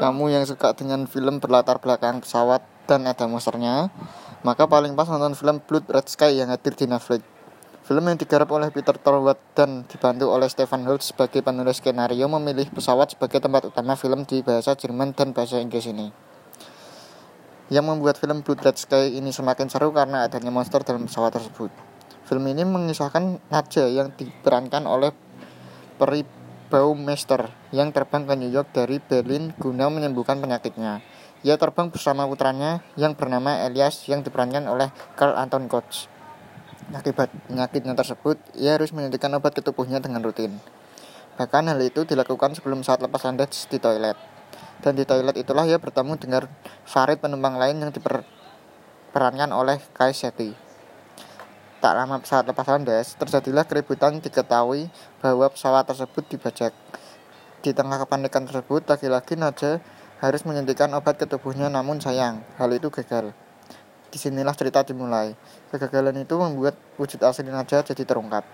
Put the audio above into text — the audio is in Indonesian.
kamu yang suka dengan film berlatar belakang pesawat dan ada monsternya, maka paling pas nonton film Blood Red Sky yang hadir di Netflix. Film yang digarap oleh Peter Torwart dan dibantu oleh Stephen Holt sebagai penulis skenario memilih pesawat sebagai tempat utama film di bahasa Jerman dan bahasa Inggris ini. Yang membuat film Blood Red Sky ini semakin seru karena adanya monster dalam pesawat tersebut. Film ini mengisahkan Nadja yang diperankan oleh Peri Baumeister yang terbang ke New York dari Berlin guna menyembuhkan penyakitnya. Ia terbang bersama putranya yang bernama Elias yang diperankan oleh Carl Anton Coach. Akibat penyakitnya tersebut, ia harus menyuntikkan obat ke tubuhnya dengan rutin. Bahkan hal itu dilakukan sebelum saat lepas landas di toilet. Dan di toilet itulah ia bertemu dengan Farid penumpang lain yang diperankan oleh Kai Seti. Tak lama pesawat lepas landas, terjadilah keributan diketahui bahwa pesawat tersebut dibajak. Di tengah kepanikan tersebut, laki-laki Naja harus menyuntikkan obat ke tubuhnya namun sayang, hal itu gagal. Di sinilah cerita dimulai. Kegagalan itu membuat wujud asli Naja jadi terungkap.